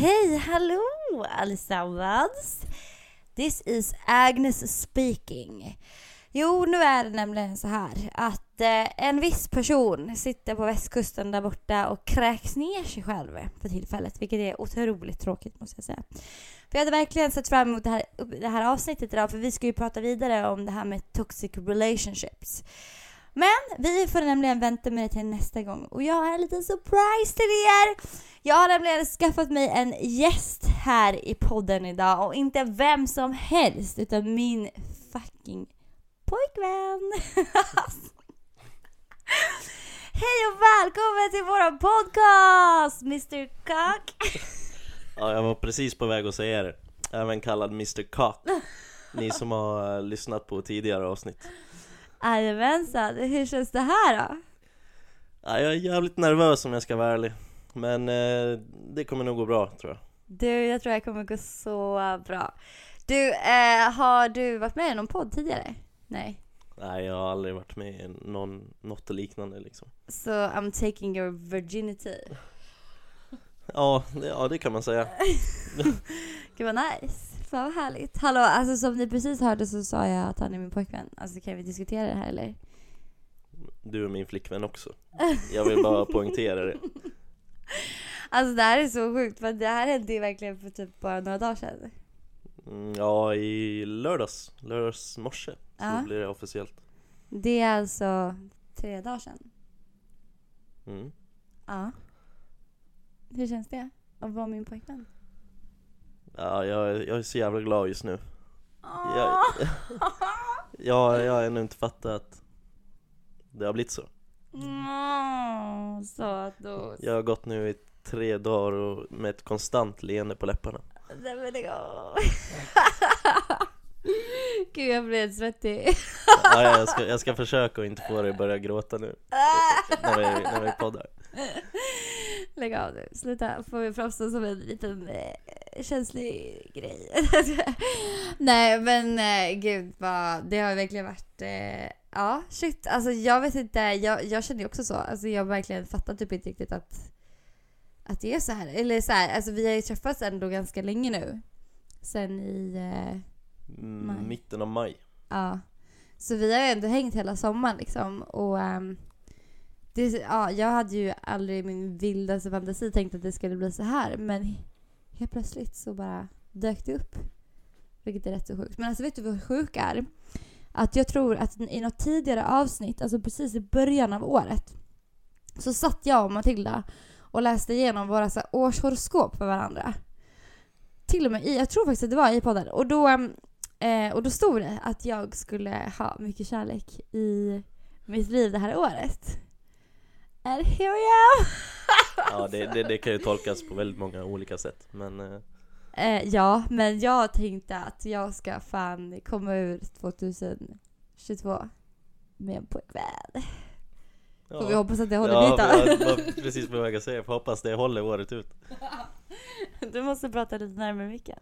Hej, hallå allesammans! This is Agnes speaking. Jo, nu är det nämligen så här att eh, en viss person sitter på västkusten där borta och kräks ner sig själv för tillfället, vilket är otroligt tråkigt måste jag säga. För jag hade verkligen sett fram emot det här, det här avsnittet idag, för vi ska ju prata vidare om det här med toxic relationships. Men vi får nämligen vänta med det till nästa gång och jag har en liten surprise till er! Jag har nämligen skaffat mig en gäst här i podden idag och inte vem som helst utan min fucking pojkvän! Hej och välkommen till våran podcast Mr Cock! Ja, jag var precis på väg att säga det. Även kallad Mr Cock. Ni som har lyssnat på tidigare avsnitt. Jajamensan, hur känns det här då? Ja, jag är jävligt nervös om jag ska vara ärlig. Men eh, det kommer nog gå bra tror jag. Du, jag tror jag kommer gå så bra. Du, eh, har du varit med i någon podd tidigare? Nej. Nej, jag har aldrig varit med i någon, något liknande liksom. Så I'm taking your virginity. Ja, det, ja, det kan man säga. Gud vad nice. Fan vad härligt. Hallå, alltså som ni precis hörde så sa jag att han är min pojkvän. Alltså kan vi diskutera det här eller? Du är min flickvän också. Jag vill bara poängtera det. Alltså det här är så sjukt för det här hände ju verkligen för typ bara några dagar sedan. Mm, ja, i lördags, lördags morse, så Ja. blir det officiellt. Det är alltså tre dagar sedan. Mm. Ja. Hur känns det? Att vara min pojkvän? Ja, jag, är- jag är så jävla glad just nu. Åh! Jag, jag har ännu inte fattat att det har blivit så. Sötos. Jag har gått nu i tre dagar och med ett konstant leende på läpparna. Nej men lägg av. Gud jag blir helt svettig. Ja, jag, ska, jag ska försöka att inte få dig att börja gråta nu när vi, när vi poddar. Lägg av nu, sluta. Får vi framstå som en liten eh, känslig grej. Nej men eh, gud vad, det har verkligen varit, eh, ja shit. Alltså jag vet inte, jag, jag känner ju också så. Alltså jag verkligen fattat typ inte riktigt att, att det är så här. Eller så här, alltså vi har ju träffats ändå ganska länge nu. Sen i, eh, Maj. Mm, mitten av maj. Ja. Så vi har ju ändå hängt hela sommaren liksom. Och ehm, det, ja, jag hade ju aldrig i min vildaste fantasi tänkt att det skulle bli så här. Men helt plötsligt så bara dök det upp. Vilket är rätt så sjukt. Men alltså vet du vad sjuk är? Att jag tror att i något tidigare avsnitt, alltså precis i början av året, så satt jag och Matilda och läste igenom våra så här, årshoroskop för varandra. Till och med i, jag tror faktiskt att det var i podden. Och då mm, Eh, och då stod det att jag skulle ha mycket kärlek i mitt liv det här året. And here I am! Ja, det, det, det kan ju tolkas på väldigt många olika sätt. Men eh, Eh, ja, men jag tänkte att jag ska fan komma ur 2022 med en pojkvän. Får vi hoppas att det håller ja, dit då. var precis på väg att säga, får hoppas det håller året ut. Du måste prata lite närmare micken.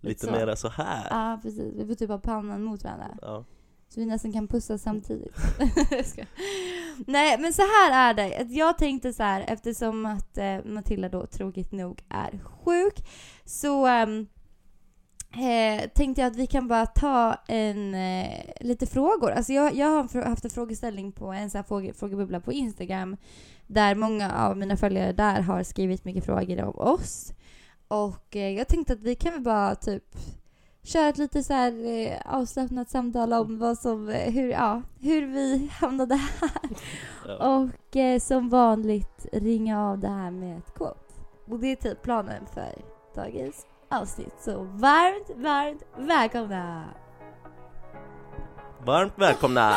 Lite så. mera så här. Ja, precis. Vi får typ ha pannan mot varandra. Ja. Så vi nästan kan pussas samtidigt. Nej, men så här är det. Jag tänkte så här, eftersom att eh, Matilda då tråkigt nog är sjuk, så ehm, eh, tänkte jag att vi kan bara ta en, eh, lite frågor. Alltså jag, jag har haft en frågeställning på en sån här fråge, frågebubbla på Instagram, där många av mina följare där har skrivit mycket frågor om oss. Och eh, jag tänkte att vi kan väl bara typ köra ett lite så här eh, avslappnat samtal om vad som, eh, hur, ja, hur vi hamnade här. Och eh, som vanligt ringa av det här med ett quote. Och det är typ planen för dagens avsnitt. Så varmt, varmt välkomna! Varmt välkomna!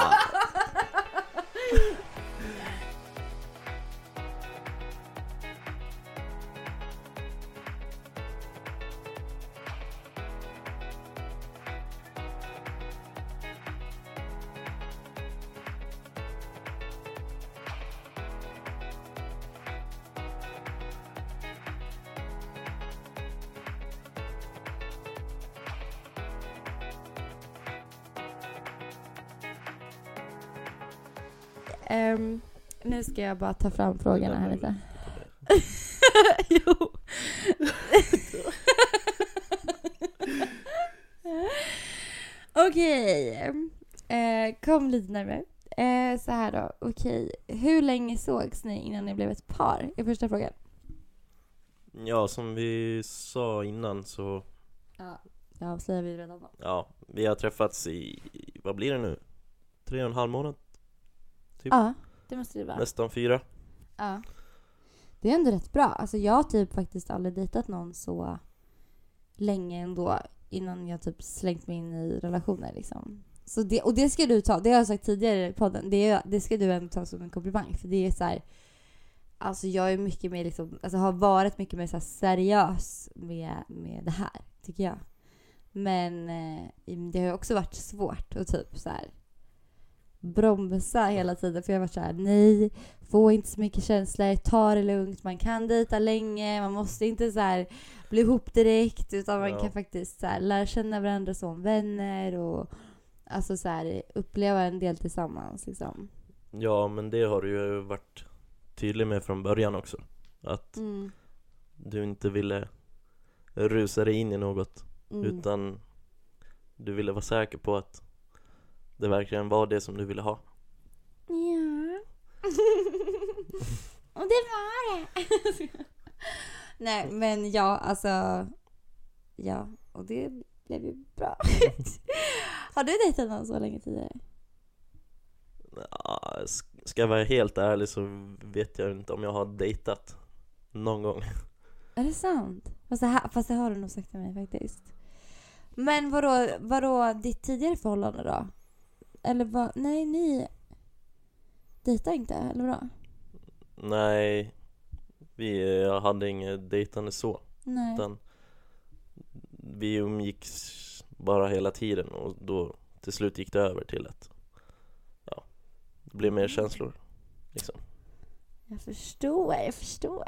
Um, nu ska jag bara ta fram frågorna här lite. jo. Okej. Okay. Uh, kom lite närmare. Uh, så här då. Okej. Okay. Hur länge sågs ni innan ni blev ett par? Är första frågan. Ja, som vi sa innan så... Ja, det avslöjar vi redan då. Ja, vi har träffats i, vad blir det nu? Tre och en halv månad? Typ. Ja, det måste det vara. Nästan fyra? Ja. Det är ändå rätt bra. Alltså jag har typ faktiskt aldrig dejtat någon så länge ändå innan jag typ slängt mig in i relationer liksom. Så det, och det ska du ta, det har jag sagt tidigare i podden, det, det ska du ändå ta som en komplimang för det är så här. Alltså jag är mycket mer liksom, alltså har varit mycket mer så seriös med, med det här, tycker jag. Men eh, det har ju också varit svårt att typ så här bromsa hela tiden för jag varit så här: nej, få inte så mycket känslor, ta det lugnt, man kan dejta länge, man måste inte så här bli ihop direkt utan man Ja. kan faktiskt så här, lära känna varandra som vänner och alltså så här, uppleva en del tillsammans liksom. Ja, men det har du ju varit tydlig med från början också Att Mm. du inte ville rusa dig in i något Mm. Utan du ville vara säker på att det verkligen var det som du ville ha Ja. och det var det. Nej, men ja, alltså. Ja, och det blev ju bra. Har du dejtat någon så länge tidigare? ja, sk- Ska jag vara helt ärlig så vet jag inte om jag har dejtat någon gång Är det sant? Fast det, här, fast det har du nog sagt till mig faktiskt. Men vadå, vadå ditt tidigare förhållande då? Eller vad? Nej, ni dejtar inte, eller vadå? Nej, vi hade inget dejtande så Nej. utan vi umgicks bara hela tiden och då till slut gick det över till att ja, det blev mer känslor liksom. Jag förstår, jag förstår.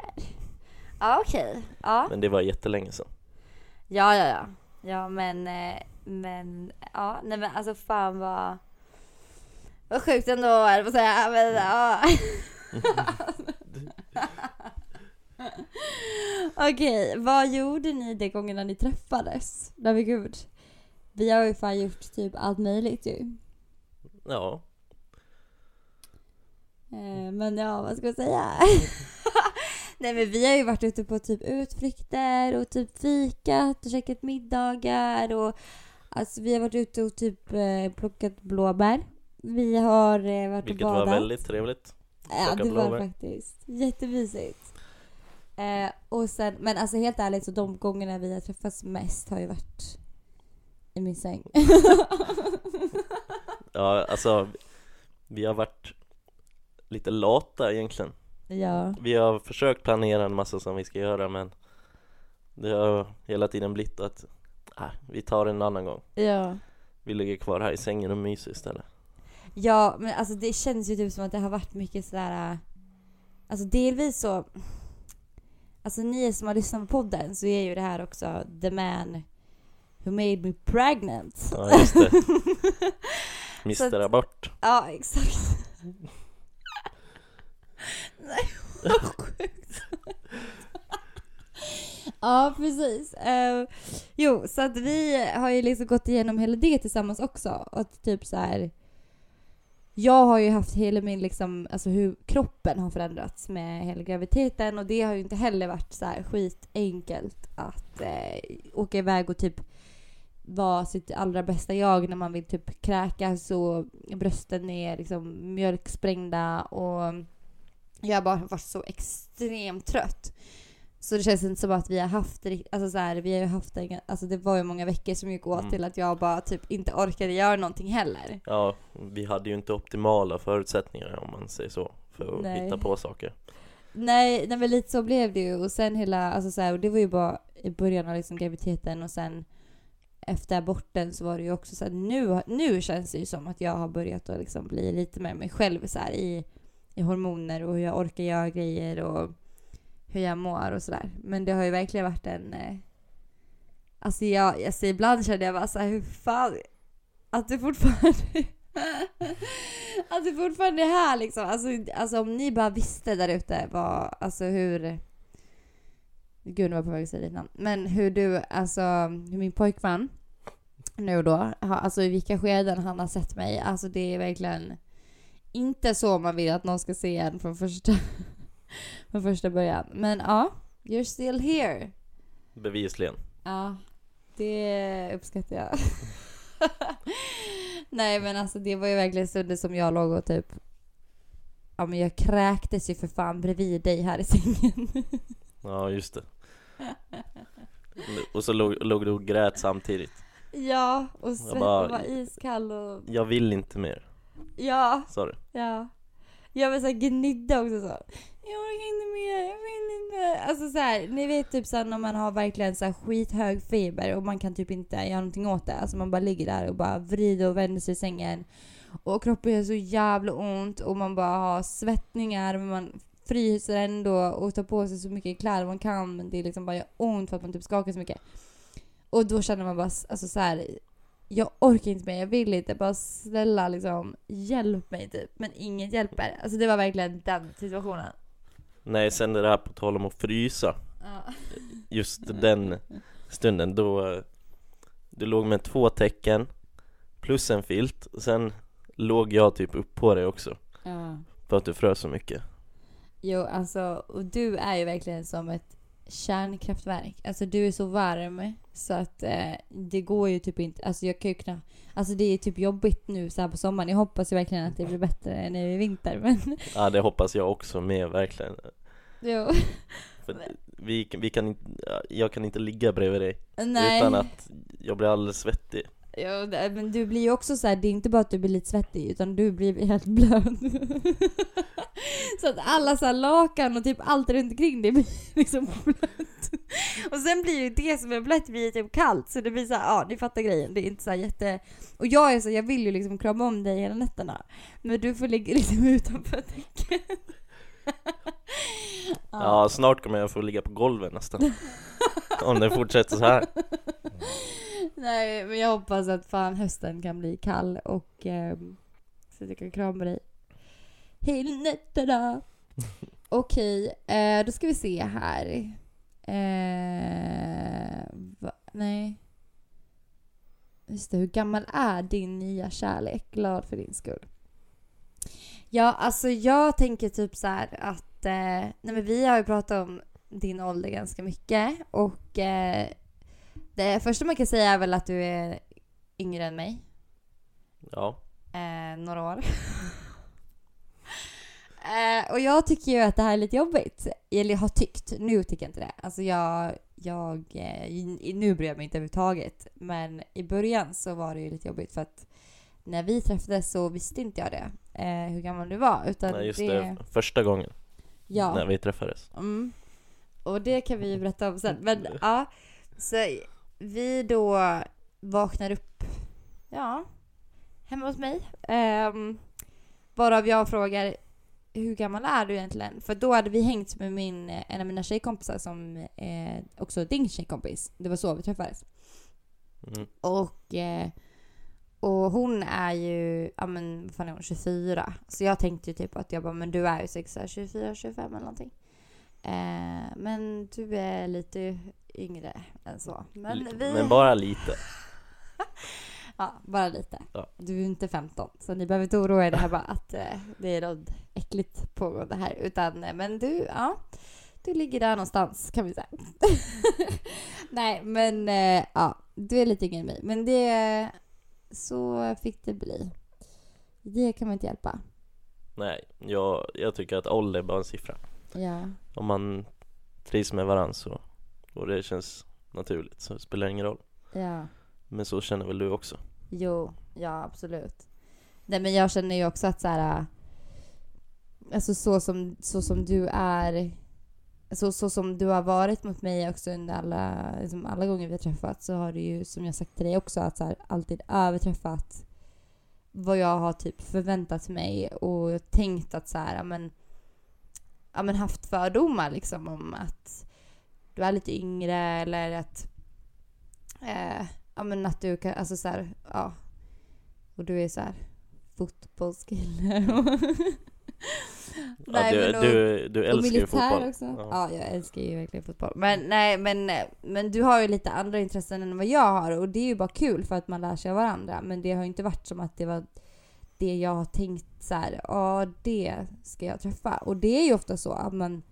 Ja, okej. Ja. Men det var jättelänge sedan Ja, ja, ja. Ja, men, eh, men, ja, nej men alltså fan vad, vad sjukt ändå, jag på att säga. Men, ja. Okej, vad gjorde ni de gångerna ni träffades? Nej men gud. Vi har ju fan gjort typ allt möjligt ju. Ja, Eh, Men ja, vad ska jag säga? Nej men vi har ju varit ute på typ utflykter och typ fikat och käkat middagar och alltså vi har varit ute och typ eh, plockat blåbär. Vi har eh, varit vilket och badat. var väldigt trevligt Ja, det var blåbär. faktiskt jättemysigt. Eh, och sen, men alltså helt ärligt så de gångerna vi har träffats mest har ju varit i min säng. Ja, alltså vi har varit lite lata egentligen ja. Vi har försökt planera en massa som vi ska göra men det har hela tiden blivit att äh, vi tar det en annan gång Ja. Vi ligger kvar här i sängen och myser istället Ja, men alltså det känns ju typ som att det har varit mycket sådär... Alltså delvis så... Alltså ni som har lyssnat på podden så är ju det här också the man who made me pregnant. Ja just det, Mr Abort Ja, exakt. Nej, vad sjukt. ja, precis. Eh, jo, så att vi har ju liksom gått igenom hela det tillsammans också. Och typ så här. Jag har ju haft hela min liksom, alltså hur kroppen har förändrats med hela graviditeten och det har ju inte heller varit så här skitenkelt att eh, åka iväg och typ vara sitt allra bästa jag när man vill typ kräkas och brösten är liksom mjölksprängda och jag har bara varit så extremt trött. Så det känns inte som att vi har haft alltså så här, vi har ju haft en, alltså det var ju många veckor som gick åt Mm. till att jag bara typ inte orkade göra någonting heller. Ja, vi hade ju inte optimala förutsättningar om man säger så För att Nej. hitta på saker Nej, nej men lite så blev det ju och sen hela, alltså så här, och det var ju bara i början av liksom graviditeten och sen efter aborten så var det ju också så här, nu, nu känns det ju som att jag har börjat att liksom bli lite mer mig själv så här, i, i hormoner och hur jag orkar göra grejer och hur jag mår och sådär. Men det har ju verkligen varit en... Eh, alltså, jag, alltså ibland kände jag bara så här, hur fan... Att du fortfarande... att du fortfarande är här liksom. Alltså, alltså om ni bara visste där ute vad, alltså hur... Gud, nu var jag på väg att säga ditt namn. Men hur du, alltså, hur min pojkvän nu då, alltså i vilka skeden han har sett mig. Alltså det är verkligen inte så man vill att någon ska se en från första, från första början. Men ja, you're still here. Bevisligen. Ja, det uppskattar jag. Nej men alltså det var ju verkligen stunder som jag låg och typ Ja men jag kräktes ju för fan bredvid dig här i sängen. Ja, just det. Och så låg, låg du och grät samtidigt. ja, och svetten bara- var iskall och Jag vill inte mer, ja, sa du. ja. Jag var såhär gnidda också så. Jag orkar inte mer, jag vill inte. Alltså så här, ni vet typ såhär när man har verkligen så här skithög feber och man kan typ inte göra någonting åt det. Alltså man bara ligger där och bara vrider och vänder sig i sängen. Och kroppen gör så jävla ont och man bara har svettningar men man fryser ändå och tar på sig så mycket kläder man kan men det liksom bara gör ont för att man typ skakar så mycket. Och då känner man bara alltså så här. Jag orkar inte mer, jag vill inte. Bara snälla liksom, hjälp mig typ. Men inget hjälper. Alltså det var verkligen den situationen. Nej, sen det där på tal om att frysa. Ja. Just den stunden då Du låg med två tecken Plus en filt Sen låg jag typ upp på dig också ja. För att du frös så mycket Jo, alltså, och du är ju verkligen som ett kärnkraftverk. Alltså du är så varm så att eh, det går ju typ inte. Alltså jag kan ju knappt. Alltså det är typ jobbigt nu så här på sommaren. Jag hoppas ju verkligen att det blir bättre nu i vinter. Men Ja det hoppas jag också med verkligen jo. För vi, vi kan inte, jag kan inte ligga bredvid dig Nej. Utan att jag blir alldeles svettig Det- men du blir ju också så här, det är inte bara att du blir lite svettig utan du blir helt blöt. så att alla så lakan och typ allt runt omkring dig blir liksom blött. Och sen blir ju det som är blött blir typ kallt så det blir så här, ja ni fattar grejen. Det är inte så jätte... Och jag är så, jag vill ju liksom krama om dig hela nätterna. Men du får ligga liksom utanför täcket. Ja snart kommer jag få ligga på golvet nästan Om det fortsätter så här Nej, men jag hoppas att fan hösten kan bli kall och ehm, så att jag kan krama dig hela nätterna. Okej, eh, då ska vi se här. Eh, va, nej. Just det, hur gammal är din nya kärlek? Glad för din skull. Ja, alltså jag tänker typ så här att... Eh, nej men vi har ju pratat om din ålder ganska mycket och eh, det första man kan säga är väl att du är yngre än mig. Ja, Eh, några år. eh, och jag tycker ju att det här är lite jobbigt. Eller jag har tyckt. Nu tycker jag inte det. Alltså jag... jag eh, nu bryr jag mig inte överhuvudtaget. Men i början så var det ju lite jobbigt för att när vi träffades så visste inte jag det. Eh, hur gammal du var. Utan nej just det, det, första gången Ja. när vi träffades Mm. Och det kan vi ju berätta om sen. Men ja, så vi då vaknar upp, ja, hemma hos mig. Um, varav jag frågar hur gammal är du egentligen? För då hade vi hängt med min, en av mina tjejkompisar som eh, också är din tjejkompis. Det var så vi träffades. mm. Och, eh, och hon är ju, ja men vad fan är hon, 24. Så jag tänkte ju typ att jag bara, men du är ju säkert så här 24, 25 eller någonting. Eh, men du är lite yngre än så. Men, vi... Men bara lite Ja, bara lite. Ja. Du är inte 15, så ni behöver inte oroa er det här bara att eh, det är något äckligt pågående här. Utan, eh, men du, ja. Du ligger där någonstans kan vi säga. Nej, men eh, ja. Du är lite yngre än mig. Men det... Så fick det bli. Det kan man inte hjälpa. Nej, jag, jag tycker att ålder är bara en siffra Ja. Om man trivs med varandra så och det känns naturligt så spelar det ingen roll Ja. Men så känner väl du också? Jo, ja absolut. Nej men jag känner ju också att så här, alltså så som, så som du är, så, så som du har varit mot mig också under alla, liksom alla gånger vi har träffats så har du ju som jag sagt till dig också att så här, alltid överträffat vad jag har typ förväntat mig och tänkt att så här, men, ja men haft fördomar liksom om att du är lite yngre eller att eh, ja men att du kan, alltså så här, ja. Och du är så här fotbollskille. Ja, Nej, du, men och- du, du älskar ju fotboll. också. Ja. Ja. jag älskar ju verkligen fotboll. Men nej, men, men du har ju lite andra intressen än vad jag har och det är ju bara kul för att man lär sig av varandra. Men det har ju inte varit som att det var det jag har tänkt så här, ja det ska jag träffa. Och det är ju ofta så att man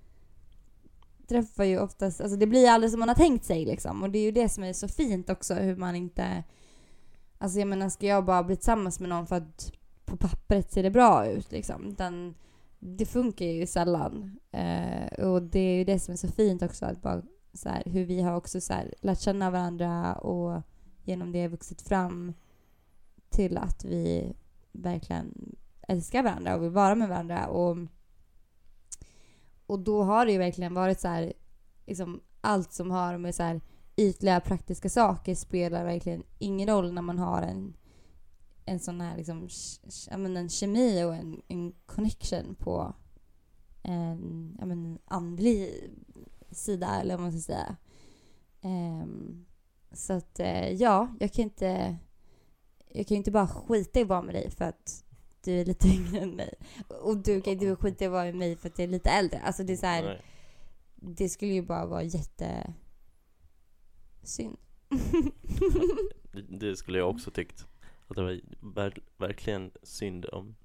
träffar ju oftast, alltså det blir aldrig som man har tänkt sig liksom. Och det är ju det som är så fint också hur man inte, alltså jag menar ska jag bara bli tillsammans med någon för att på pappret ser det bra ut liksom. Utan det funkar ju sällan. Eh, och det är ju det som är så fint också, att bara så här, hur vi har också så här, lärt känna varandra och genom det vuxit fram till att vi verkligen älskar varandra och vill vara med varandra. Och, och då har det ju verkligen varit så här, liksom allt som har med så här ytliga praktiska saker spelar verkligen ingen roll när man har en en sån här liksom, ja, men en kemi och en, en connection på en, ja, men andlig sida eller vad man ska säga. Um, så att eh, ja, jag kan inte jag kan ju inte bara skita i att vara med dig för att du är lite yngre än mig. Och du kan inte skita i att vara med mig för att jag är lite äldre. Alltså det är så här, Nej. det skulle ju bara vara jätte synd. Det- skulle jag också tyckt. Att det var ver- verkligen synd om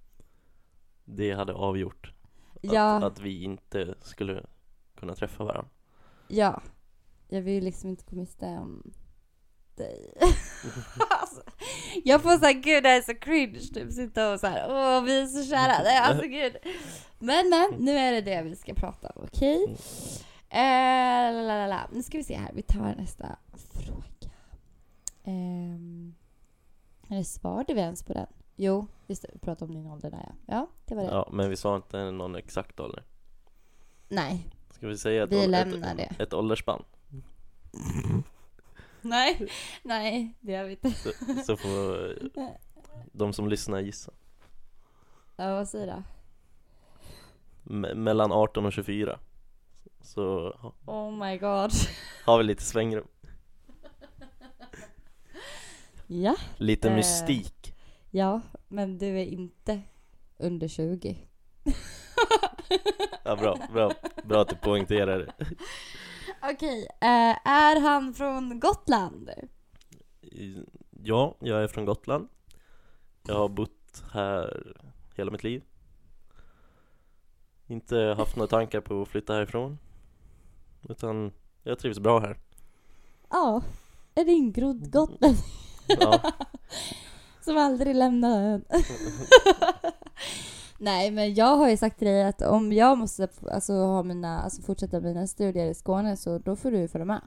det hade avgjort att, Ja. att vi inte skulle kunna träffa varandra. Ja. Jag vill ju liksom inte gå miste om dig. alltså, jag får såhär, gud det här är så cringe, typ sitta och såhär, åh vi är så kära. Nej, alltså gud. Men men, nu är det det vi ska prata om, okej? Mm. Eh. Nu ska vi se här, vi tar nästa fråga. Um, eller svarade vi ens på den? Jo, just det, vi pratade om din ålder där ja. Ja, det var det. Ja, men vi sa inte någon exakt ålder. Nej, Ska vi säga ett, Vi ål- lämnar ett, det. ett åldersspann? nej, nej, det gör vi inte. Så, så får de som lyssnar gissa. Ja, vad säger du? Me- mellan 18 och 24. Så Oh my god. har vi lite svängrum. Ja, Lite Eh. mystik. ja, men du är inte under 20. Ja, bra, bra, bra att du poängterar det. Okej, eh, är han från Gotland? Ja, jag är från Gotland. Jag har bott här hela mitt liv. Inte haft några tankar på att flytta härifrån. Utan jag trivs bra här. Ja, en ingrodd gotlänning Ja, som aldrig lämnar ön. Nej, men jag har ju sagt till dig att om jag måste alltså, ha mina, alltså, fortsätta mina studier i Skåne så då får du följa med.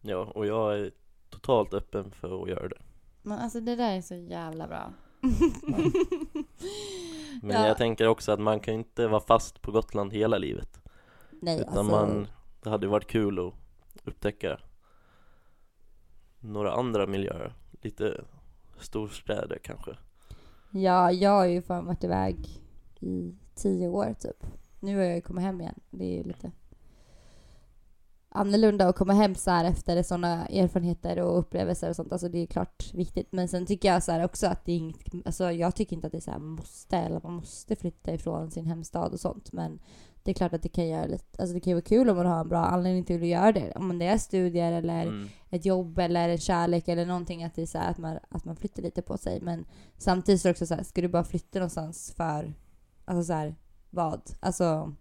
ja, och jag är totalt öppen för att göra det. Men alltså det där är så jävla bra. Men Ja. jag tänker också att man kan ju inte vara fast på Gotland hela livet. Nej, Utan alltså. man, det hade ju varit kul att upptäcka några andra miljöer. Lite storstäder kanske. Ja, jag har ju fan varit iväg i tio år typ. Nu har jag ju kommit hem igen. Det är ju lite annorlunda att komma hem så här efter sådana erfarenheter och upplevelser och sånt. Alltså det är klart viktigt. Men sen tycker jag så här också att det är inget, alltså jag tycker inte att det är så här måste eller man måste flytta ifrån sin hemstad och sånt. Men det är klart att det kan göra lite, alltså det kan vara kul om man har en bra anledning till att göra det. Om det är studier eller Mm. ett jobb eller en kärlek eller någonting att det är så här att man, att man flyttar lite på sig. Men samtidigt så är det också så här, ska du bara flytta någonstans för, alltså så här, vad? Alltså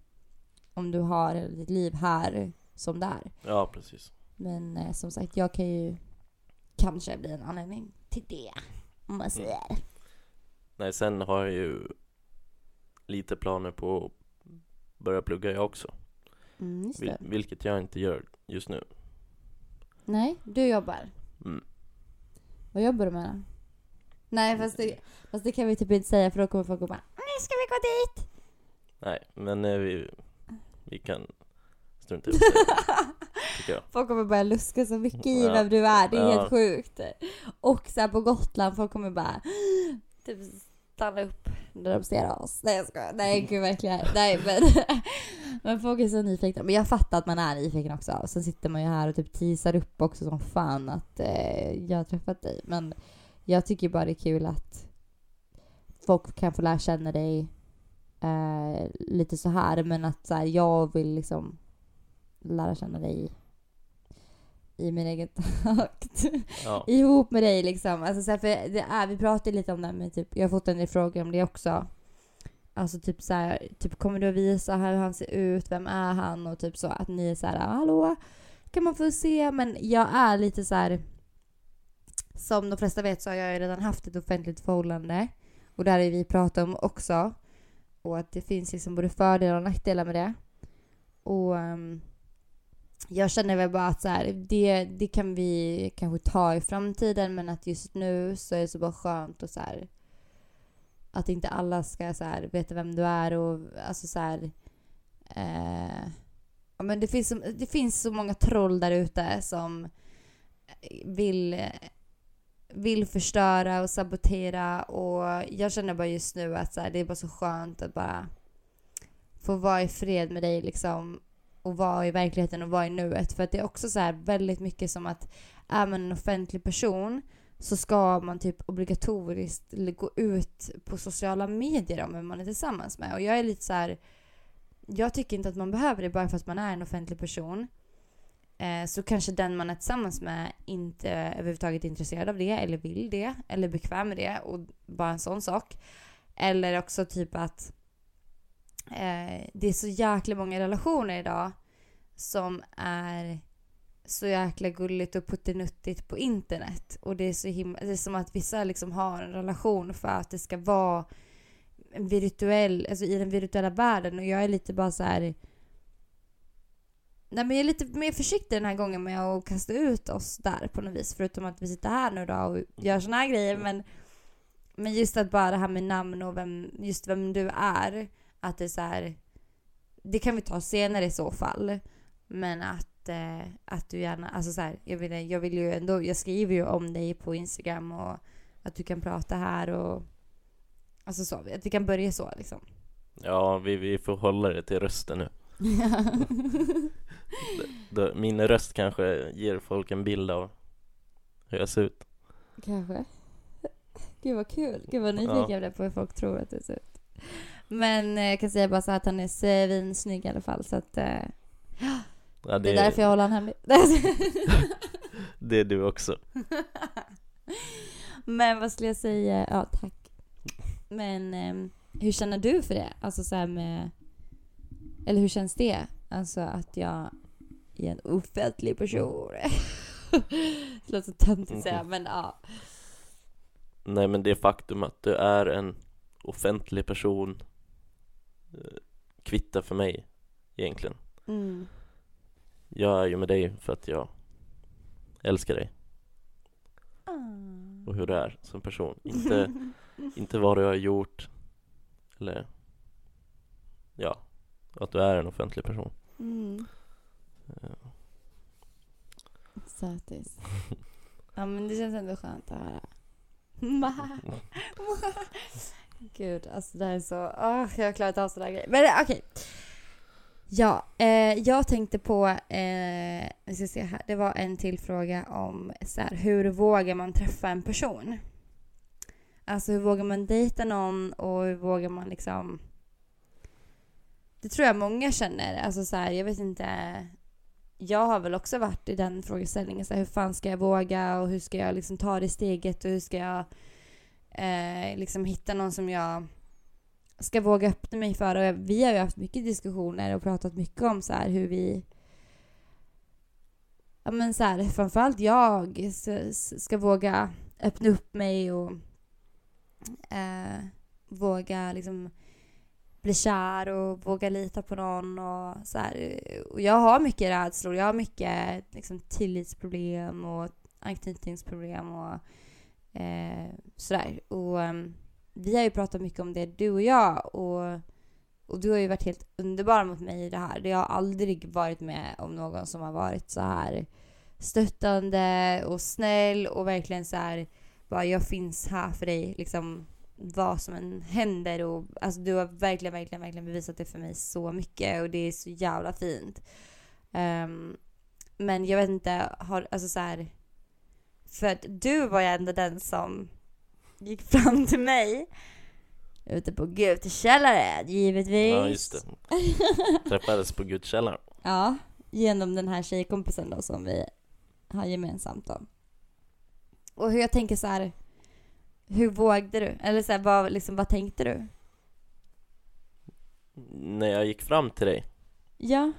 om du har ditt liv här som där. Ja, precis. Men eh, som sagt, jag kan ju kanske bli en anledning till det. Om man säger. Nej, sen har jag ju lite planer på att börja plugga jag också. Mm, Vil- vilket jag inte gör just nu. Nej, du jobbar. Mm. Vad jobbar du med då? Nej, fast det, fast det kan vi typ inte säga för då kommer folk och bara ska vi gå dit! Nej, men eh, vi, vi kan strunta i det, tycker jag. Folk kommer börja luska så mycket i Ja. vem du är, det är Ja. helt sjukt. Och så här på Gotland, folk kommer bara typ stanna upp när de ser oss. Nej jag skojar, nej gud verkligen. Nej men, men folk är så nyfikna. Men jag fattar att man är nyfiken också. Sen sitter man ju här och typ teasar upp också som fan att eh, jag har träffat dig. Men jag tycker bara det är kul att folk kan få lära känna dig eh, lite så här men att så här, jag vill liksom lära känna dig i min egen takt. Ja. Ihop med dig liksom. Alltså, så här, för det är, vi pratade lite om det här med typ, jag har fått en del frågor om det också. Alltså typ så här, typ kommer du att visa hur han ser ut, vem är han och typ så att ni är så här, hallå, kan man få se? Men jag är lite så här, som de flesta vet så har jag redan haft ett offentligt förhållande och där har vi pratat om också. Och att det finns liksom både fördelar och nackdelar med det. Och um, jag känner väl bara att så här, det, det kan vi kanske ta i framtiden men att just nu så är det så bara skönt och så här, att inte alla ska så här, veta vem du är och alltså så här, eh, ja, men det, finns så, det finns så många troll där ute som vill, vill förstöra och sabotera och jag känner bara just nu att så här, det är bara så skönt att bara få vara i fred med dig liksom och vara i verkligheten och vara i nuet. För att det är också så här väldigt mycket som att är man en offentlig person så ska man typ obligatoriskt gå ut på sociala medier om vem man är tillsammans med. Och jag är lite så här, jag tycker inte att man behöver det bara för att man är en offentlig person. Eh, så kanske den man är tillsammans med inte överhuvudtaget är intresserad av det eller vill det eller bekväm med det och bara en sån sak. Eller också typ att eh, det är så jäkla många relationer idag som är så jäkla gulligt och puttinuttigt på internet. Och det är så himla, det är som att vissa liksom har en relation för att det ska vara virtuell, alltså i den virtuella världen och jag är lite bara så här. Nej men jag är lite mer försiktig den här gången med att kasta ut oss där på något vis. Förutom att vi sitter här nu då och gör såna här grejer. Men, men just att bara det här med namn och vem, just vem du är. Att det är så här, Det kan vi ta senare i så fall. Men att, eh, att du gärna, alltså så här, jag, vill, jag vill ju ändå, jag skriver ju om dig på Instagram och att du kan prata här och Alltså så, att vi kan börja så liksom. Ja, vi, vi får hålla det till rösten nu. Min röst kanske ger folk en bild av hur jag ser ut. Kanske. Gud vad kul. Gud vad nyfiken Ja. jag blev på hur folk tror att det ser ut. Men eh, jag kan säga bara så att han är svinsnygg i alla fall. Så att, eh, Ja, det är därför jag håller han hemlig. det är du också. Men vad skulle jag säga? Ja, tack. Men eh, hur känner du för det? Alltså så med... Eller hur känns det? Alltså att jag är en offentlig person. det låter så töntigt att säga, men ja. Nej men det faktum att du är en offentlig person eh, kvittar för mig egentligen. Mm. Jag är ju med dig för att jag älskar dig Ah. och hur du är som person. Inte, inte vad du har gjort eller ja, att du är en offentlig person. Mm. Eh, Sötis. Ja men det känns ändå skönt att höra. Gud, alltså det här är så... åh, jag har klarat av sådana grejer. Men eh, okej. Ja, eh, jag tänkte på... Eh, vi ska se här. Det var en till fråga om så här, hur vågar man träffa en person? Alltså hur vågar man dejta någon och hur vågar man liksom... Det tror jag många känner. Alltså så här, jag vet inte jag har väl också varit i den frågeställningen. Så här, hur fan ska jag våga och hur ska jag liksom ta det steget och hur ska jag eh, liksom hitta någon som jag ska våga öppna mig för. Och vi har ju haft mycket diskussioner och pratat mycket om så här hur vi Ja men så här, framförallt jag ska våga öppna upp mig och eh, våga liksom bli kär och våga lita på någon och så här. Och jag har mycket rädslor. Jag har mycket liksom, tillitsproblem och anknytningsproblem och eh, sådär. Och um, vi har ju pratat mycket om det, du och jag. Och, och du har ju varit helt underbar mot mig i det här. Jag har aldrig varit med om någon som har varit så här stöttande och snäll och verkligen så här bara jag finns här för dig liksom vad som än händer och alltså du har verkligen, verkligen, verkligen bevisat det för mig så mycket och det är så jävla fint. Ehm, men jag vet inte, har, alltså så här, för att du var ju ändå den som gick fram till mig Ute på Gutekällaren, givetvis. Ja, just det. Träffades på Gutekällaren. Ja, genom den här tjejkompisen då som vi har gemensamt då. Och hur jag tänker så här. Hur vågade du? Eller så här, vad, liksom, vad tänkte du? När jag gick fram till dig Ja.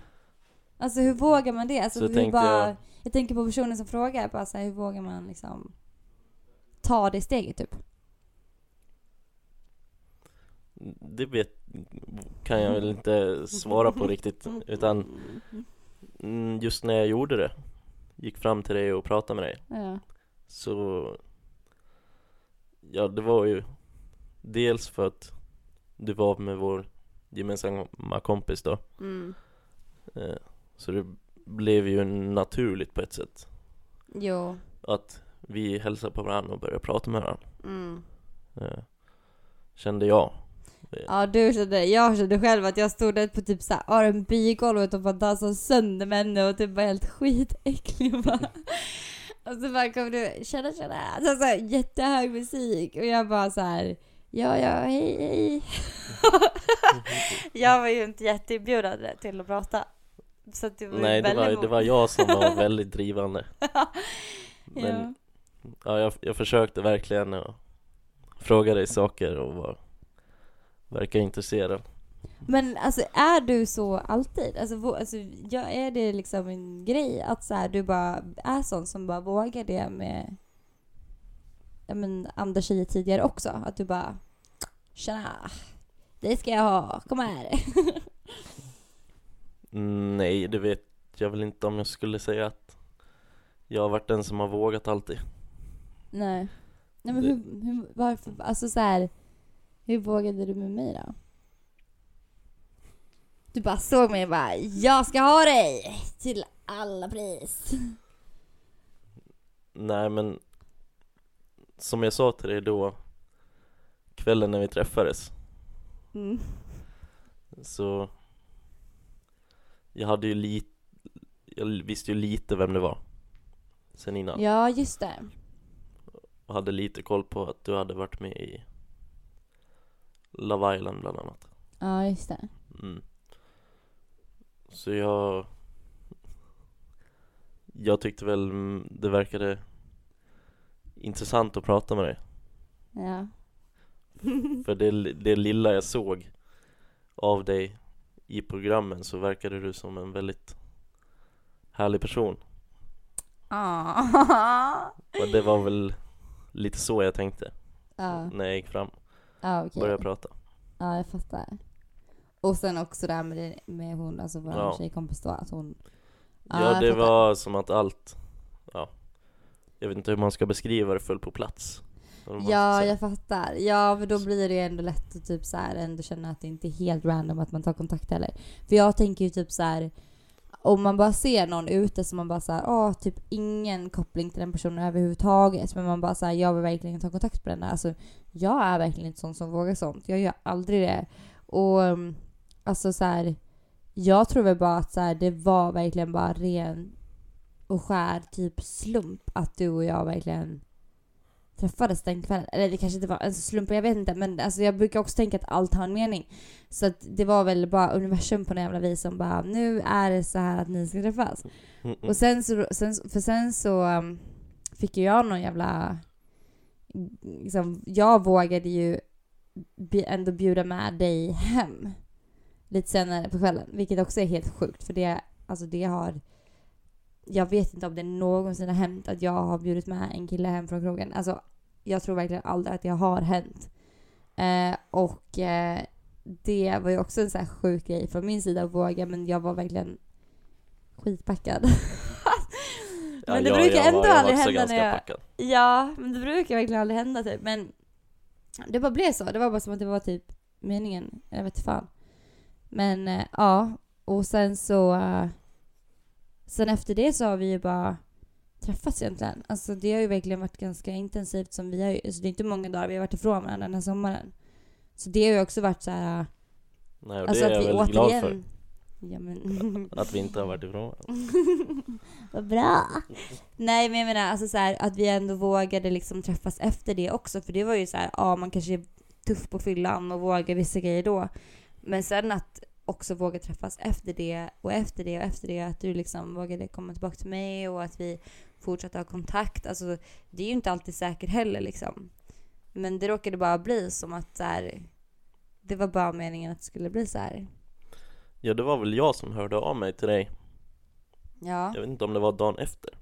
Alltså hur vågar man det? Alltså, Så hur tänkte bara, jag- jag... tänker på personen som frågar, bara så här, hur vågar man liksom ta det steget typ? Det vet, kan jag väl inte svara på riktigt Utan mm, just när jag gjorde det Gick fram till dig och pratade med dig Ja. Så Ja det var ju Dels för att Du var med vår gemensamma kompis då Mm. eh, Så det blev ju naturligt på ett sätt Jo. Att vi hälsade på varandra och började prata med varandra Mm. eh, Kände jag Ja du kände, jag kände själv att jag stod där på typ såhär R&B-golvet och bara dansade sönder med henne och typ var helt skitäcklig och bara. Och så bara kom du, tjena tjena, så, så här, jättehög musik och jag bara så här. Ja ja, hej hej. jag var ju inte jätteinbjudande till att prata. Så det var Nej det var, det var jag som var väldigt drivande Men ja. ja, jag, jag försökte verkligen att fråga dig saker och var, verka intresserad Men alltså är du så alltid? Alltså, alltså ja, är det liksom en grej att så här, du bara är sån som bara vågar det med ja, men, andra tjejer tidigare också? Att du bara Tjena! Det ska jag ha, kom här! Mm, Nej, det vet jag väl inte om jag skulle säga att jag har varit den som har vågat alltid Nej. Nej men hur, hur, varför, alltså så här, hur vågade du med mig då? Du bara såg mig och bara Jag ska ha dig! Till alla pris! Nej men Som jag sa till dig då Kvällen när vi träffades Mm. Så Jag hade ju lite Jag visste ju lite vem det var Sen innan Ja, just det. Och hade lite koll på att du hade varit med i Love Island bland annat Ja, just det. mm. Så jag Jag tyckte väl det verkade Intressant att prata med dig Ja. För det, det lilla jag såg Av dig I programmen så verkade du som en väldigt Härlig person Ah. Och det var väl Lite så jag tänkte Ja, När jag gick fram ja och okej. började prata Ja, jag fattar. Och sen också det här med, det, med hon, alltså vår Ja. tjejkompis då, att hon... Ja, jag det var som att allt Ja Jag vet inte hur man ska beskriva det föll på plats Ja, jag fattar. Ja, för då blir det ändå lätt att typ så här ändå känna att det inte är helt random att man tar kontakt heller. För jag tänker ju typ så här om man bara ser någon ute som man bara såhär, åh, typ ingen koppling till den personen överhuvudtaget. Men man bara såhär, jag vill verkligen ta kontakt med den. Alltså, jag är verkligen inte sån som vågar sånt. Jag gör aldrig det. Och um, alltså så här, jag tror väl bara att så här, det var verkligen bara ren och skär typ slump att du och jag verkligen träffades den kvällen. Eller det kanske inte var en slump, jag vet inte. Men alltså, jag brukar också tänka att allt har en mening. Så att det var väl bara universum på något jävla vis som bara, nu är det så här att ni ska träffas. Mm, mm. Och sen så, sen, för sen så um, fick ju jag någon jävla... Liksom, jag vågade ju ändå bjuda med dig hem. Lite senare på kvällen. Vilket också är helt sjukt för det, alltså det har... Jag vet inte om det någonsin har hänt att jag har bjudit med en kille hem från krogen. Alltså jag tror verkligen aldrig att det har hänt. Eh, och eh, det var ju också en så här sjuk grej från min sida att våga men jag var verkligen skitpackad. Ja, men det jag- brukar jag ändå var- jag var aldrig också hända ganska när jag... packad. Ja, men det brukar verkligen aldrig hända typ. Men det bara blev så. Det var bara som att det var typ meningen. Jag vet fan. Men eh, ja, och sen så... eh, sen efter det så har vi ju bara träffats egentligen. Alltså det har ju verkligen varit ganska intensivt som vi har ju, alltså det är inte många dagar vi har varit ifrån varandra den här sommaren. Så det har ju också varit så här. Nej, och Alltså det är att jag vi väldigt glad för återigen... Ja men... Att vi inte har varit ifrån. Vad bra! Nej men jag menar alltså så här, att vi ändå vågade liksom träffas efter det också för det var ju så här, ja man kanske tuff på fyllan och våga vissa grejer då. Men sen att också våga träffas efter det och efter det och efter det. Att du liksom vågade komma tillbaka till mig och att vi fortsatte ha kontakt. Alltså det är ju inte alltid säkert heller liksom. Men det råkade bara bli som att så här, det var bara meningen att det skulle bli så här. Ja, det var väl jag som hörde av mig till dig. Ja, Jag vet inte om det var dagen efter.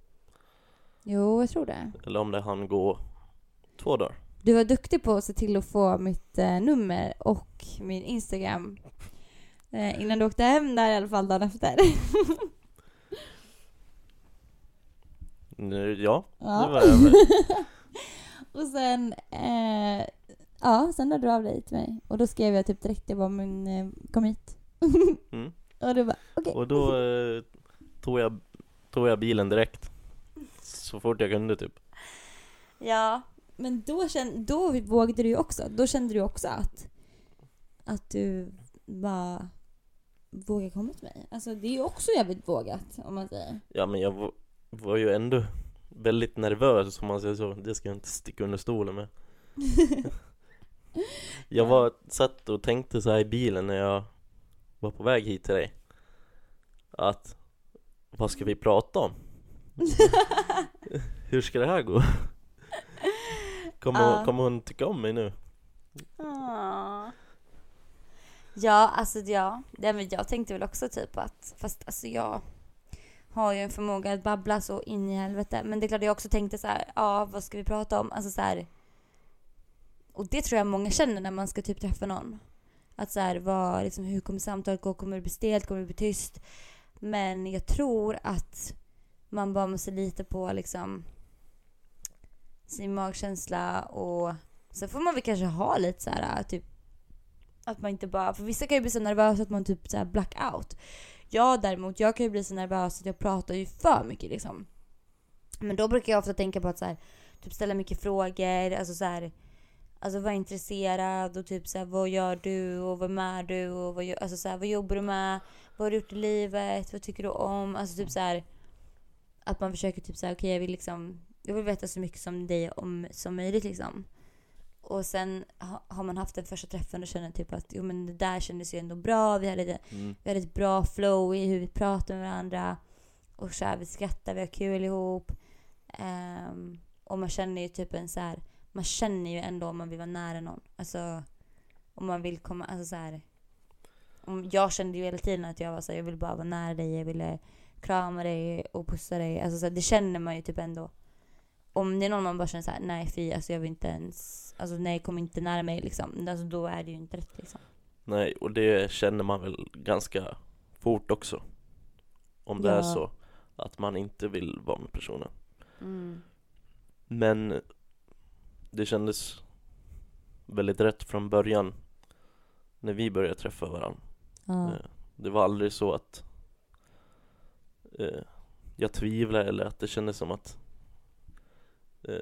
jo jag tror det. Eller om det hann gå två dagar. Du var duktig på att se till att få mitt eh, nummer och min Instagram. Eh, innan du åkte hem där i alla fall dagen efter. Nu, ja, Ja. det var jag väl. och sen, eh, ja, sen hörde du av dig till mig. Och då skrev jag typ direkt, jag bara, men eh, kom hit. Mm. och du bara, okej. Och då eh, tog, jag, tog jag bilen direkt. Så fort jag kunde typ. Ja, men då, kände, då vågade du ju också. Då kände du också att, att du bara vågar komma till mig. Alltså det är ju också jävligt vågat om man säger. Ja men jag var, ju ändå väldigt nervös om man säger så. Det ska jag inte sticka under stolen med. Jag var, satt och tänkte så här i bilen när jag var på väg hit till dig. Att, vad ska vi prata om? Hur ska det här gå? Kommer, hon, kommer hon tycka om mig nu? Ah. Ja, alltså ja. Det, men jag tänkte väl också typ att, fast alltså jag har ju en förmåga att babbla så in i helvete. Men det är klart jag också tänkte så här, ja vad ska vi prata om? Alltså så här. Och det tror jag många känner när man ska typ träffa någon. Att så här, vad, liksom, hur kommer samtalet gå? Kommer det bli stelt? Kommer det bli tyst? Men jag tror att man bara måste lita på liksom sin magkänsla och Sen får man väl kanske ha lite så här typ att man inte bara, för vissa kan ju bli så nervösa att man typ så här blackout. Jag däremot, jag kan ju bli så nervös att jag pratar ju för mycket liksom. Men då brukar jag ofta tänka på att så här, typ ställa mycket frågor, alltså så här, alltså vara intresserad och typ så här, vad gör du och vem är du och vad, gör- alltså så här, vad jobbar du med? Vad har du gjort i livet? Vad tycker du om? Alltså typ så här att man försöker typ så här, okej jag vill liksom, jag vill veta så mycket som dig om som möjligt liksom. Och sen ha, har man haft den första träffen och känner typ att jo men det där kändes ju ändå bra. Vi hade, Mm. vi hade ett bra flow i hur vi pratade med varandra. Och så här, vi skrattar, vi har kul ihop. Ehm, och man känner ju typ en så här, man känner ju ändå om man vill vara nära någon. Alltså om man vill komma, alltså så här. Om, jag kände ju hela tiden att jag var så här, jag vill bara vara nära dig, jag ville krama dig och pussa dig. Alltså så här, det känner man ju typ ändå. Om det är någon man bara känner så här, nej fy, alltså jag vill inte ens, alltså nej kom inte nära mig liksom. Alltså då är det ju inte rätt liksom. Nej, och det känner man väl ganska fort också. Om det är Ja. så att man inte vill vara med personen. Mm. Men det kändes väldigt rätt från början när vi började träffa varandra. Ja. Eh, Det var aldrig så att eh, jag tvivlade eller att det kändes som att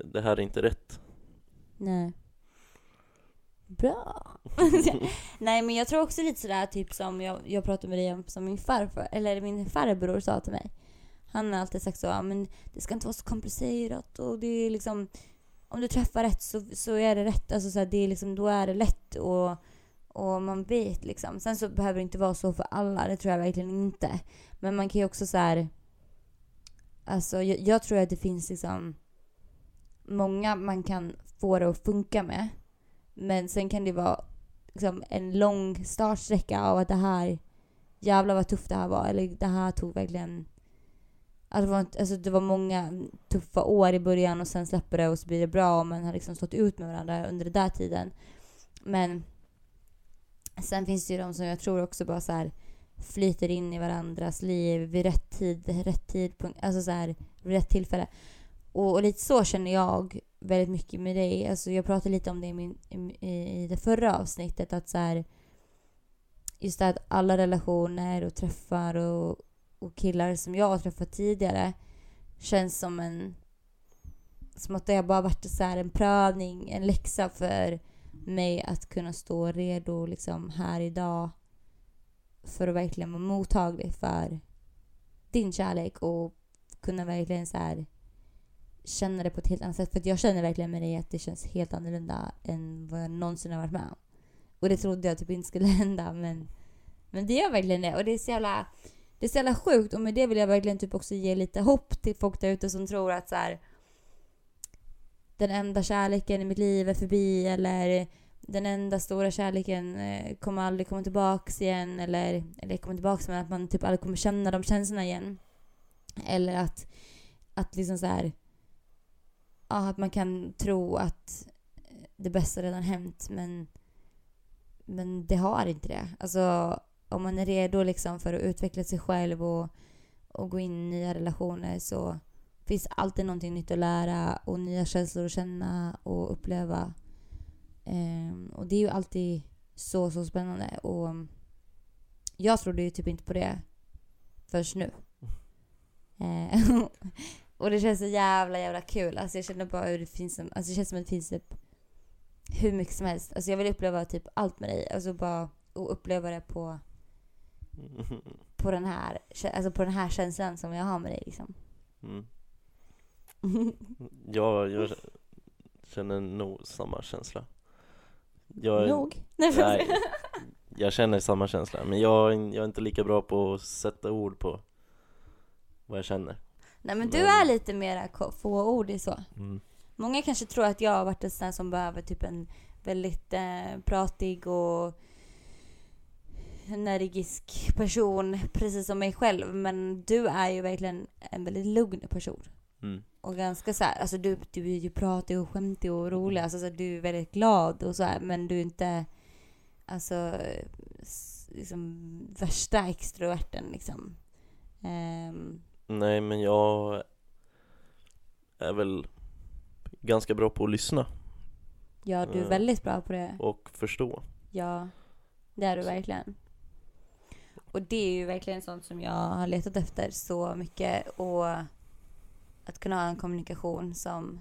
det här är inte rätt. Nej. Bra. Nej men jag tror också lite sådär typ som jag, jag pratade med dig om som min farfar, eller min farbror sa till mig. Han har alltid sagt så, men det ska inte vara så komplicerat och det är liksom om du träffar rätt så, så är det rätt. Alltså så här, det är liksom, då är det lätt och, och man vet liksom. Sen så behöver det inte vara så för alla, det tror jag verkligen inte. Men man kan ju också så här. Alltså jag, jag tror att det finns liksom många man kan få det att funka med. Men sen kan det vara liksom en lång startsträcka av att det här, jävlar vad tufft det här var. Eller det här tog verkligen, alltså det, var, alltså det var många tuffa år i början och sen släpper det och så blir det bra och man har liksom stått ut med varandra under den där tiden. Men sen finns det ju de som jag tror också bara så här flyter in i varandras liv vid rätt tid, rätt tidpunkt, alltså så här vid rätt tillfälle. Och, och lite så känner jag väldigt mycket med dig. Alltså jag pratade lite om det i, min, i, i det förra avsnittet. Att så här, just det att alla relationer och träffar och, och killar som jag har träffat tidigare känns som en... Som att det har bara varit så här en prövning, en läxa för mig att kunna stå redo liksom här idag för att verkligen vara mottaglig för din kärlek och kunna verkligen så här känna det på ett helt annat sätt. För att jag känner verkligen med dig att det känns helt annorlunda än vad jag någonsin har varit med om. Och det trodde jag typ inte skulle hända men, men det gör verkligen det. Och det är så jävla, det är så jävla sjukt och med det vill jag verkligen typ också ge lite hopp till folk där ute som tror att så här, den enda kärleken i mitt liv är förbi eller den enda stora kärleken eh, kommer aldrig komma tillbaks igen eller, eller komma tillbaks men att man typ aldrig kommer känna de känslorna igen. Eller att, att liksom så här, ja, att man kan tro att det bästa redan hänt men, men det har inte det. Alltså om man är redo liksom för att utveckla sig själv och, och gå in i nya relationer så finns alltid någonting nytt att lära och nya känslor att känna och uppleva. Um, och det är ju alltid så, så spännande. Och jag trodde ju typ inte på det först nu. Uh, och det känns så jävla, jävla kul. Alltså jag känner bara hur det finns, som, alltså det känns som att det finns typ hur mycket som helst. Alltså jag vill uppleva typ allt med dig. Alltså bara och uppleva det på, på den här, alltså på den här känslan som jag har med dig liksom. Mm. Ja, jag känner nog samma känsla. Jag, Nog? Nej, jag känner samma känsla, men jag, jag är inte lika bra på att sätta ord på vad jag känner. Nej men du är lite mera ko- få ord i så. Mm. Många kanske tror att jag har varit en sån som behöver typ en väldigt eh, pratig och energisk person, precis som mig själv. Men du är ju verkligen en väldigt lugn person. Mm. Och ganska så här, alltså du, du är ju pratig och skämtig och rolig. Alltså så här, du är väldigt glad och så här, men du är inte alltså liksom värsta extroverten liksom. Ehm, Nej, men jag är väl ganska bra på att lyssna ja, du är Mm. väldigt bra på det. och förstå. Ja, det är du verkligen. Och det är ju verkligen sånt som jag har letat efter så mycket. Och att kunna ha en kommunikation som...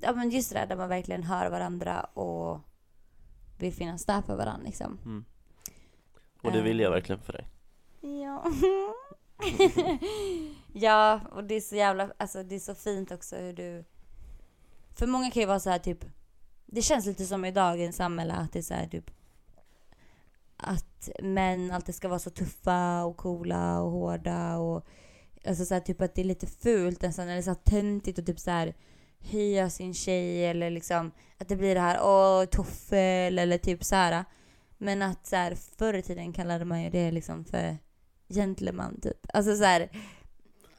Ja men just det där där man verkligen hör varandra och vill finnas där för varandra liksom. Mm. Och det vill jag Eh. verkligen för dig. Ja. ja, och det är så jävla, alltså det är så fint också hur du... För många kan ju vara så här typ, det känns lite som i dagens samhälle att det är så här typ att män alltid ska vara så tuffa och coola och hårda och alltså så här, typ att det är lite fult nästan eller så här töntigt och typ så här höja sin tjej eller liksom att det blir det här åh toffel eller typ så här. Men att så här, förr i tiden kallade man ju det liksom för gentleman typ. Alltså så här,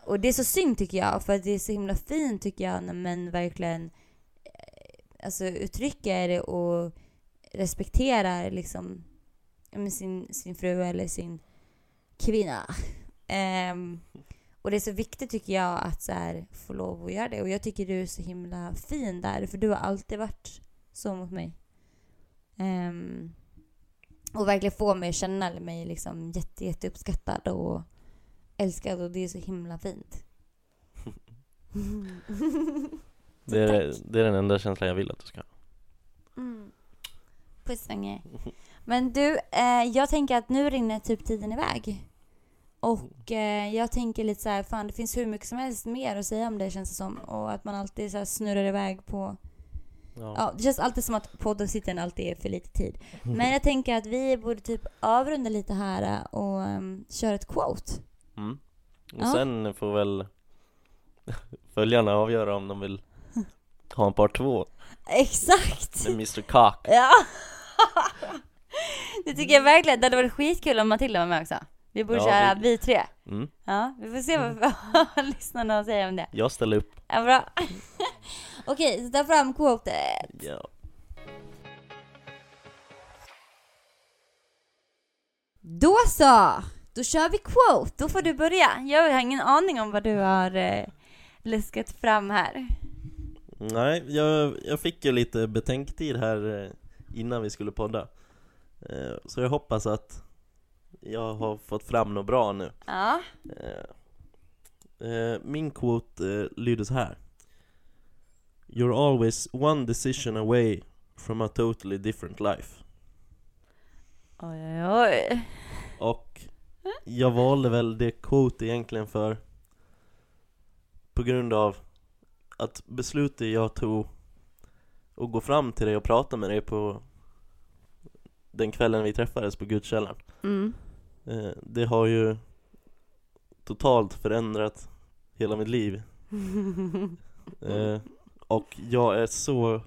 och det är så synd tycker jag för det är så himla fint tycker jag när män verkligen eh, alltså uttrycker och respekterar liksom sin, sin fru eller sin kvinna. Um, och det är så viktigt tycker jag att så här, få lov att göra det. Och jag tycker du är så himla fin där för du har alltid varit så mot mig. Um, och verkligen få mig att känna mig liksom jätte, jätte uppskattad och älskad och det är så himla fint. Det är, det är den enda känslan jag vill att du ska ha. Mm. Puss. Men du, eh, jag tänker att nu rinner typ tiden iväg. Och eh, jag tänker lite så här, fan det finns hur mycket som helst mer att säga om det känns det som. Och att man alltid så snurrar iväg på... Ja. Ja, det känns alltid som att poddavsnitten alltid är för lite tid. Men jag tänker att vi borde typ avrunda lite här och um, köra ett quote. Mm. Och Ja. sen får väl följarna avgöra om de vill ha en part två Exakt! med Mr Cock. Ja! det tycker jag verkligen. Det hade varit skitkul om Matilda var med också. Vi borde Ja, köra vi- vi tre. Mm. Ja, vi får se vad vad lyssnarna säga om det. Jag ställer upp. Ja, bra. Okej, så ta fram quotet. Ja. Då så! Då kör vi quote. Då får du börja. Jag har ingen aning om vad du har eh, luskat fram här. Nej, jag, jag fick ju lite betänktid här eh, innan vi skulle podda. Eh, Så jag hoppas att jag har fått fram något bra nu. Ja. Eh, eh, Min quote eh, lyder så här. You're always one decision away from a totally different life. Oj, oj, oj. Och jag valde väl det quote egentligen för på grund av att beslutet jag tog att gå fram till dig och prata med dig på den kvällen vi träffades på Gudskällan Mm. eh, Det har ju totalt förändrat hela mitt liv eh, Och jag är så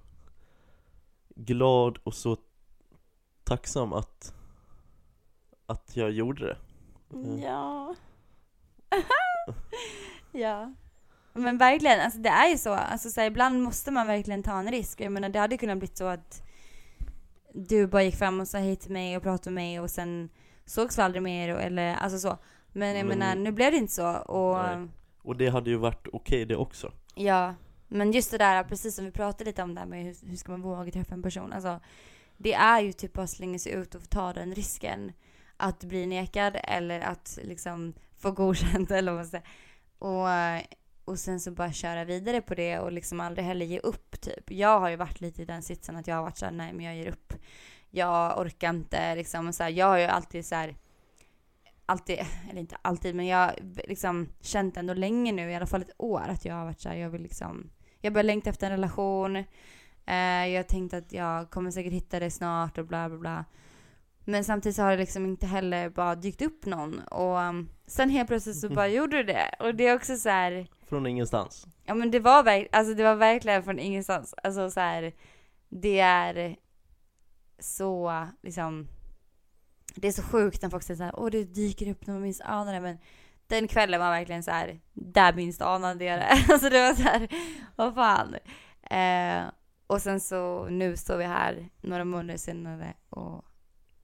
glad och så tacksam att att jag gjorde det Mm. Ja. ja. Men verkligen, alltså det är ju så. Alltså så här, ibland måste man verkligen ta en risk. Jag menar det hade kunnat bli så att du bara gick fram och sa hej till mig och pratade med mig och sen sågs vi aldrig mer eller alltså så. Men jag Men- menar nu blev det inte så och Nej. Och det hade ju varit okej det också ja. Men just det där, precis som vi pratade lite om där med hur, hur ska man våga träffa en person. Alltså det är ju typ bara att slänga sig ut och ta den risken. Att bli nekad eller att liksom få godkänt eller vad man säger. Och, och sen så bara köra vidare på det och liksom aldrig heller ge upp typ. Jag har ju varit lite i den sitsen att jag har varit såhär, nej men jag ger upp. Jag orkar inte liksom. Så här, jag har ju alltid så här. Alltid, eller inte alltid, men jag har liksom känt ändå länge nu, i alla fall ett år, att jag har varit såhär, jag vill liksom, jag börjar längta efter en relation. Eh, jag har tänkt att jag kommer säkert hitta det snart och bla bla bla. Men samtidigt så har det liksom inte heller bara dykt upp någon. Och um, sen helt plötsligt så bara gjorde det det. Och det är också så här. Från ingenstans Ja men det var, verk- alltså, det var verkligen från ingenstans. Alltså så här, det är så liksom, det är så sjukt när folk säger så här, åh det dyker upp när man anar det. Men den kvällen var verkligen så här, där minst anade jag det. Alltså det var så här, vad fan. Eh, och sen så, nu står vi här några månader senare och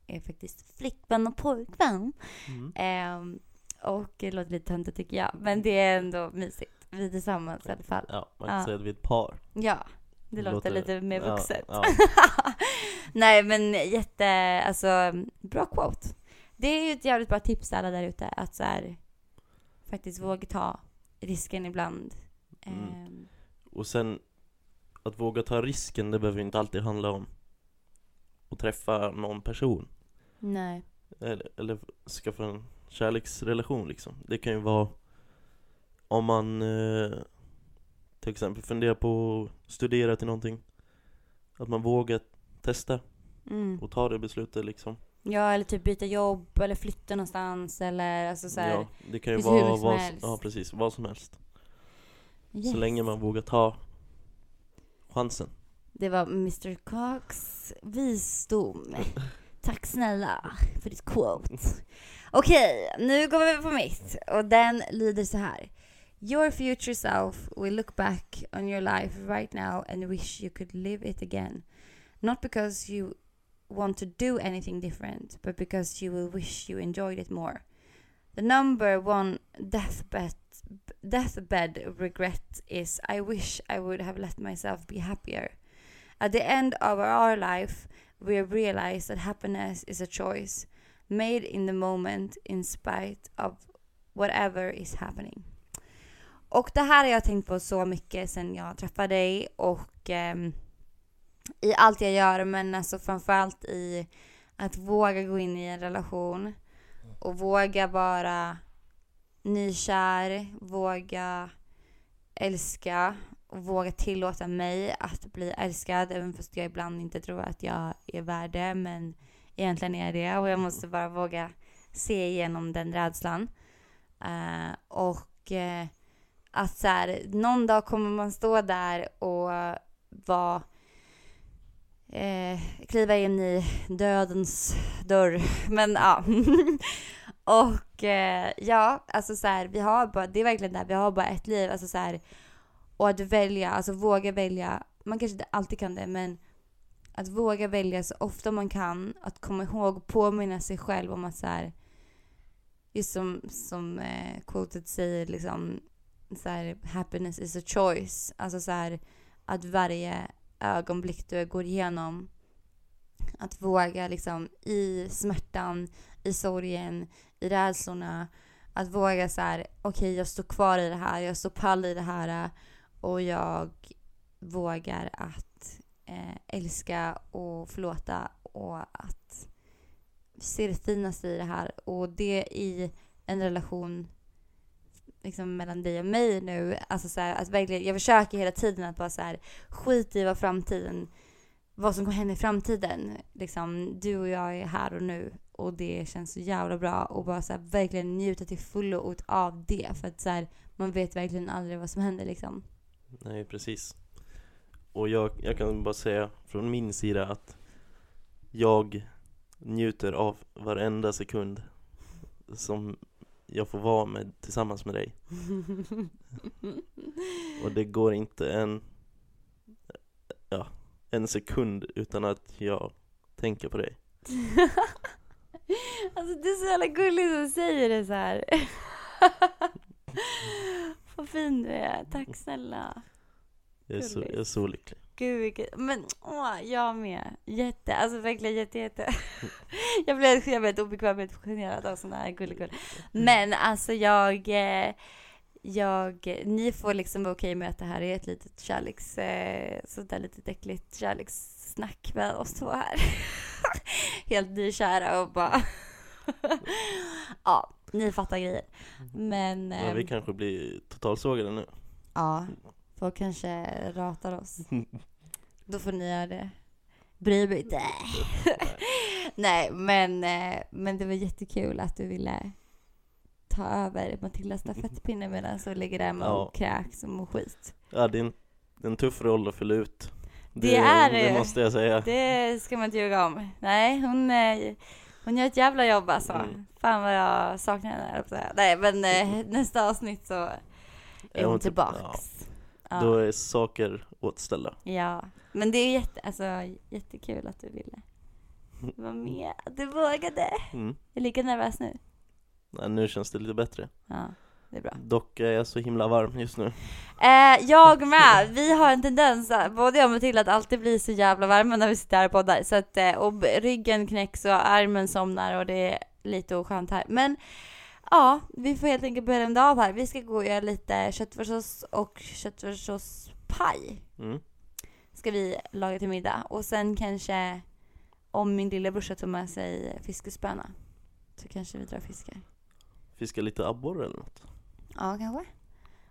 är faktiskt flickvän och pojkvän. mm. Ehm, och det låter lite töntigt tycker jag, men det är ändå mysigt. Vi är tillsammans i alla fall. Ja, man kan Ja. säga att vi är ett par Ja, det, Det låter, låter- lite mer Ja, vuxet. ja. Nej men jätte, alltså bra quote. Det är ju ett jävligt bra tips alla där ute att så här, faktiskt våga ta risken ibland. Mm. Ehm, Och sen att våga ta risken, det behöver inte alltid handla om att träffa någon person nej. eller, eller skaffa en kärleksrelation liksom. Det kan ju vara om man eh, till exempel funderar på att studera till någonting. Att man vågar testa Mm. och ta det beslutet liksom. Ja eller typ byta jobb eller flytta någonstans eller alltså så här, Ja, det kan ju vara mycket som vad, helst. ja, precis, vad som helst. yes. Så länge man vågar ta chansen. Det var Mr Cox visdom. Tack snälla för ditt quote. Okej, nu går vi över på mitt. Och den lyder så här. Your future self will look back on your life right now and wish you could live it again. Not because you want to do anything different, but because you will wish you enjoyed it more. The number one deathbed, deathbed regret is I wish I would have let myself be happier. At the end of our life, we realize that happiness is a choice made in the moment in spite of whatever is happening. Och det här har jag tänkt på så mycket sen jag träffade dig och ehm, i allt jag gör men alltså framförallt i att våga gå in i en relation och våga vara nykär, våga älska och våga tillåta mig att bli älskad även fast jag ibland inte tror att jag är värd det men egentligen är jag det och jag måste bara våga se igenom den rädslan. Uh, och uh, att så här, någon dag kommer man stå där och vara eh, kliva in i dödens dörr. Men ja. och eh, ja, alltså så här, vi har bara, det är verkligen det här, vi har bara ett liv. Alltså så här, och att välja, alltså våga välja. Man kanske inte alltid kan det, men att våga välja så ofta man kan. Att komma ihåg och påminna sig själv om att så här, just som, som eh, quotet säger liksom, så här, happiness is a choice. Alltså så här, att varje ögonblick du går igenom, att våga liksom i smärtan, i sorgen, i rädslorna, att våga så här, okej jag står kvar i det här, jag står pall i det här och jag vågar att eh, älska och förlåta och att se det finaste i det här. Och det i en relation liksom mellan dig och mig nu. Alltså så här, att verkligen, jag försöker hela tiden att bara så här, skit i vad framtiden, vad som kommer hända i framtiden. Liksom, du och jag är här och nu och det känns så jävla bra och bara så här, verkligen njuta till fullo av det för att så här, man vet verkligen aldrig vad som händer liksom. Nej, precis. Och jag, jag kan bara säga från min sida att jag njuter av varenda sekund som jag får vara med tillsammans med dig. Och det går inte en, ja, en sekund utan att jag tänker på dig. alltså det är så jävla gulligt att du säger det så här. Vad fin du är. Tack snälla. Jag är så, jag är så lycklig. Gud vilket, men åh, jag med. Jätte, alltså verkligen jätte, jätte. jag blev, jag blev obekväm och generad av sådana här gulligull. Men alltså jag, eh, jag, ni får liksom vara okej med att det här är ett litet kärleks, eh, sådär litet äckligt kärlekssnack med oss två här. Helt nykära och bara, ja, ni fattar grejer. Men. Ja, vi ehm, kanske blir totalsågade nu. Ja, folk kanske ratar oss. Då får ni göra det. Bry mig inte. Nej, men, eh, men det var jättekul att du ville ta över Matildas stafettpinne medan så ligger där med Ja. och kräks och mår skit. Ja, det är en, det är en tuff roll att fylla ut. Det är det. Det måste jag säga. Det ska man inte ljuga om. Nej, hon, eh, hon gör ett jävla jobb alltså. Mm. Fan vad jag saknar henne. Nej, men eh, nästa avsnitt så är Är hon hon typ- tillbaks. Ja. Då är saker åtställda. Ja, men det är jätte, alltså, jättekul att du ville vara med. Att du vågade. Mm. Jag är lika nervös nu. Nej, nu känns det lite bättre. Ja, det är bra. Dock är jag så himla varm just nu. Eh, jag med. Vi har en tendens, både jag och Matilda, att alltid bli så jävla varma när vi sitter här och poddar. Så att, eh, och ryggen knäcks och armen somnar och det är lite oskönt här. Men ja, vi får helt enkelt börja runda av här. Vi ska gå och göra lite köttfärssås och köttfärssåspaj. Mm. ska vi laga till middag. Och sen kanske om min lillebrorsa tar med sig fiskespöna så kanske vi drar fiskar. Fiska lite abborre eller något. Ja, kanske.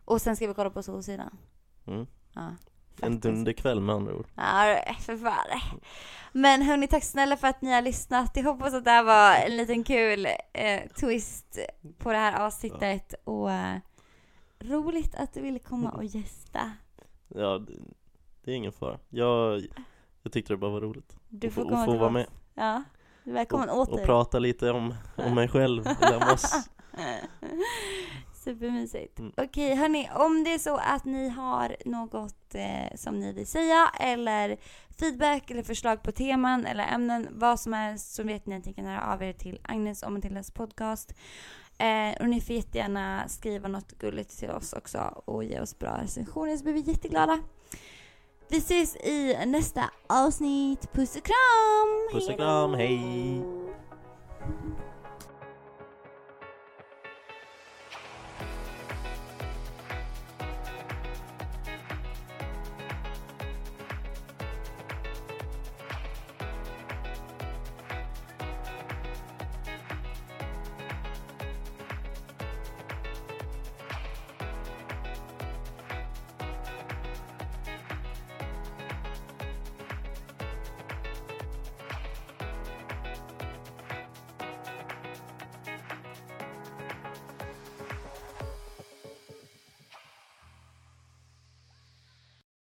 Och sen ska vi kolla på Solsidan. Mm. Ja. En dunderkväll med andra ord. Ja, för fan. Men hörni, tack snälla för att ni har lyssnat. Jag hoppas att det här var en liten kul eh, twist på det här avsnittet. Och eh, roligt att du ville komma och gästa. Ja, det, det är ingen fara. Jag, jag tyckte det bara var roligt. Du får få, komma att få vara med. Ja, välkommen och, åter. och prata lite om, om mig själv, eller om oss. Supermysigt. Mm. Okej, hörni, om det är så att ni har något eh, som ni vill säga eller feedback eller förslag på teman eller ämnen, vad som helst, så vet ni att ni kan höra av er till Agnes och Matildas podcast. Eh, och ni får jättegärna skriva något gulligt till oss också och ge oss bra recensioner så blir vi jätteglada. Vi ses i nästa avsnitt. Puss och kram! Puss och kram, hej!